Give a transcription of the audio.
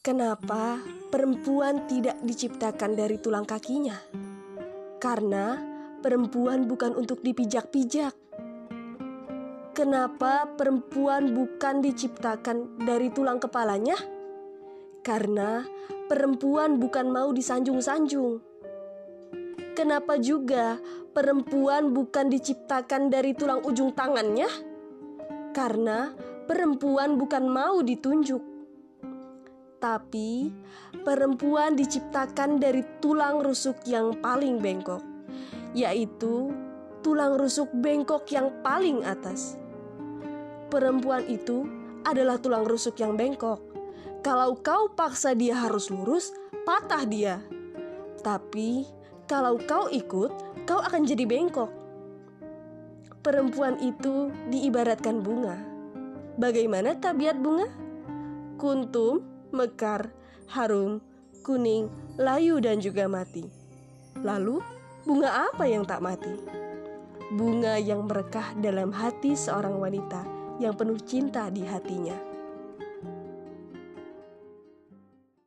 Kenapa perempuan tidak diciptakan dari tulang kakinya? Karena perempuan bukan untuk dipijak-pijak. Kenapa perempuan bukan diciptakan dari tulang kepalanya? Karena perempuan bukan mau disanjung-sanjung. Kenapa juga perempuan bukan diciptakan dari tulang ujung tangannya? Karena perempuan bukan mau ditunjuk tapi perempuan diciptakan dari tulang rusuk yang paling bengkok, yaitu tulang rusuk bengkok yang paling atas. Perempuan itu adalah tulang rusuk yang bengkok. Kalau kau paksa dia harus lurus, patah dia. Tapi kalau kau ikut, kau akan jadi bengkok. Perempuan itu diibaratkan bunga. Bagaimana tabiat bunga? Kuntum mekar, harum, kuning, layu dan juga mati. Lalu, bunga apa yang tak mati? Bunga yang merekah dalam hati seorang wanita yang penuh cinta di hatinya.